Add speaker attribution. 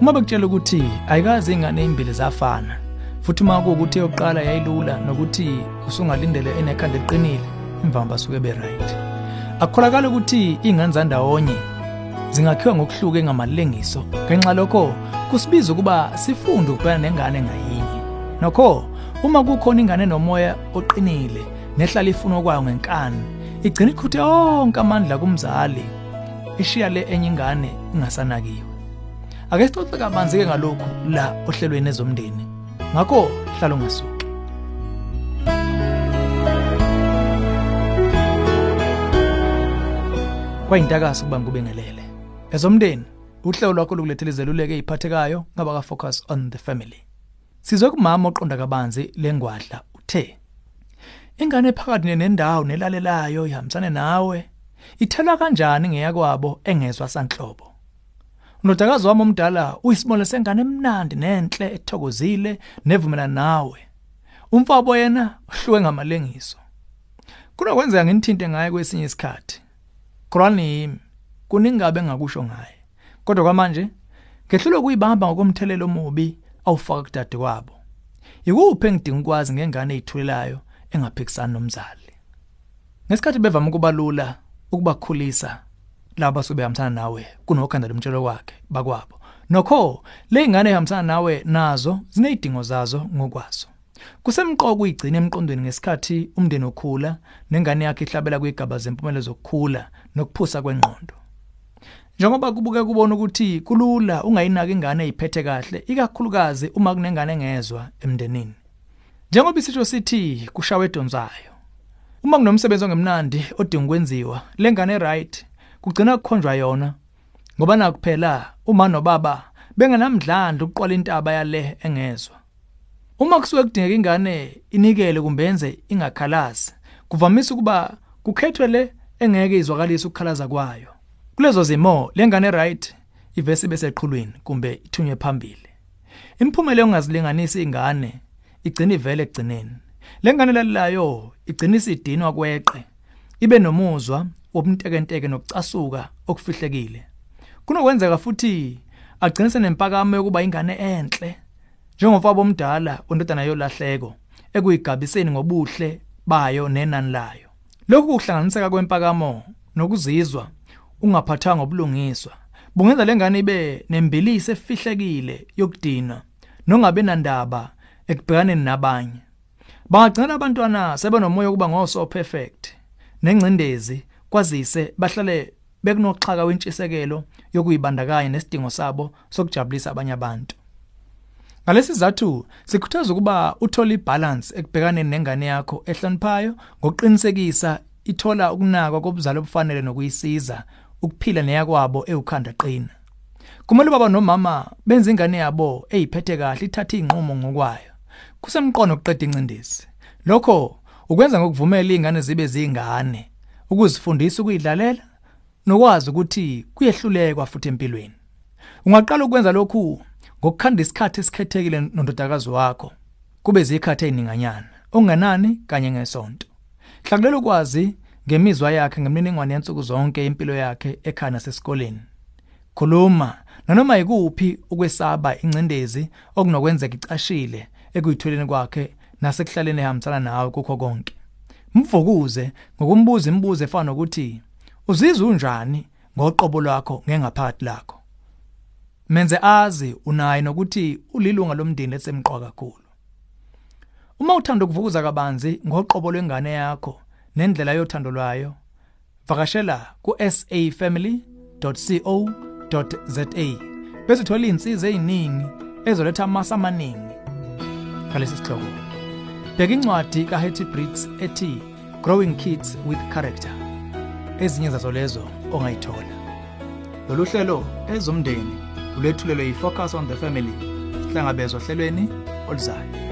Speaker 1: uma bekutshela ukuthi ayikazi ingane ezimbili zafana futhi uma kuwukuthi eyokuqala yayilula nokuthi usungalindele enekhanda eliqinile imvama basuke be-right akukholakala ukuthi iy'ngane zandawonye zingakhiwa ngokuhluka engamalengiso ngenxa lokho kusibiza ukuba sifunde ukubhekana nengane ngayinye. Nokho uma kukhona ingane enomoya oqinile nehlala ifuna okwayo ngenkani igcina iqhuthe onke amandla kumzali ishiya le enye ingane ingasanakiwe. Ake sixoxe kabanzi-ke ngalokhu la ohlelweni ezomndeni. Ngakho hlala ungasuki. Kwayintakazi ukuba ngikubengelele ezomndeni uhlelo lwakho lokulethela izeluleko eziphathekayo ngaba ka-focus on the family. Sizwe kumama oqonda kabanzi lengwadla uthe ingane phakathi nendawo nelalelayo ihambisane nawe ithela kanjani ngeyakwabo engezwa sanhlobo? Unodakazi wami omdala uyisibonelo sengane emnandi nenhle ethokozile nevumelana nawe. Umfabo yena uhluke ngamalengiso. Kunokwenzeka nginithinte ngaye kwesinye isikhathi. Kholani yimi kuningabe engakusho ngaye. Kodwa kwamanje ngehlulwe kuyibamba ngokomthelelo omubi awufaka kudade kwabo. Ikuphi engidinga ukwazi ngengane ezithulelayo engaphikisani nomzali? Ngesikhathi bevama ukuba lula ukubakhulisa laba sobehambisana nawe kunokhanda lomtshelo wakhe bakwabo. Nokho le ngane ehambisana nawe nazo zinezidingo zazo ngokwazo. Kusemqoko uyigcina emqondweni ngesikhathi umndeni okhula nengane yakhe ihlabela kwigaba zempumelelo zokukhula nokuphusa kwengqondo. Njengoba kubuke kubona ukuthi kulula ungayinaki ingane eziphethe kahle ikakhulukazi uma kunengane engezwa emndenini. Njengoba isisho sithi kushawe edonsayo uma kunomsebenzi ongemnandi odinga ukwenziwa lengane right kugcina kukhonjwa yona. Ngoba nakuphela uma nobaba bengenamdlandla ukuqwala intaba yale engezwa. Uma kusuke kudingeka ingane inikele kumbe yenze ingakhalazi kuvamisa ukuba kukhethwe le engeke izwakalise ukukhalaza kwayo. Kulezo zimo lengane right ivesi bese eqhulwini kumbe ithunywe phambili. Imphumela ongazilinganisi ingane igcina ivele egcineni lengane lalilayo igcina isidinwa kweqe ibe nomuzwa wobuntekenteke nokucasuka okufihlekile. Kunokwenzeka futhi agcine senempakamo yokuba ingane enhle njengomfabo omdala ondodana yolahleko ekuyigabiseni ngobuhle bayo nenani layo. Lokhu kuhlanganiseka kwempakamo nokuzizwa ungaphathanga obulungiswa bungenza lengane ibe nembilisi efihlekile yokudina nongabe nandaba ekubhekaneni nabanye. Bangagcina abantwana sebenomoya ukuba ngoso perfect nengcindezi kwazise bahlale bekunoxhaka wentshisekelo yokuyibandakanya nesidingo sabo sokujabulisa abanye abantu. Ngalesi sizathu sikhuthaza ukuba uthole ibalance ekubhekaneni nengane yakho ehloniphayo ngokuqinisekisa ithola ukunakwa kobuzalo obufanele nokuyisiza ukuphila neyakwabo ewukhanda qina. Kumele baba nomama benze ingane yabo eziphethe kahle ithathe inqumo ngokwayo. Kusemqono ukuqeda incindezi. Lokho ukwenza ngokuvumela izingane zibe zingane ukuzifundisa ukuyidlalela nokwazi ukuthi kuyehlulekwa futhi empilweni. Ungaqala ukwenza lokhu ngokukhanda isikhathi esikhethekile nondodakazi wakho kube zikhathi ezininganyana okungenani kanye ngesonto. Hlakulela ukwazi ngemizwa yakhe ngemininingwane yensuku zonke impilo yakhe ekhaya nasesikoleni. Khuluma nanoma yikuphi ukwesaba incindezi okunokwenzeka icashile ekuyitholeni kwakhe nasekuhlaleni ehambisana nawe kukho konke. Mvukuze ngokumbuza imibuzo efana nokuthi uzizwa unjani ngoqobo lwakho ngengaphakathi lakho? Menze azi unaye nokuthi ulilunga lomndeni lesemqoka kakhulu. Uma uthanda ukuvukuza kabanzi ngoqobo lwengane yakho nendlela yothando lwayo vakashela ku-safamily.co.za bese uthola izinsiza eziningi ezoletha amasa amaningi ngalesi sihloko. Bheka incwadi kaHetty Briggs ethi Growing Kids with Character ezinye zazo lezo ongayithola. Lolu hlelo ezomndeni ulethulelwe yi-Focus on the Family sihlangabezwa ohlelweni oluzayo.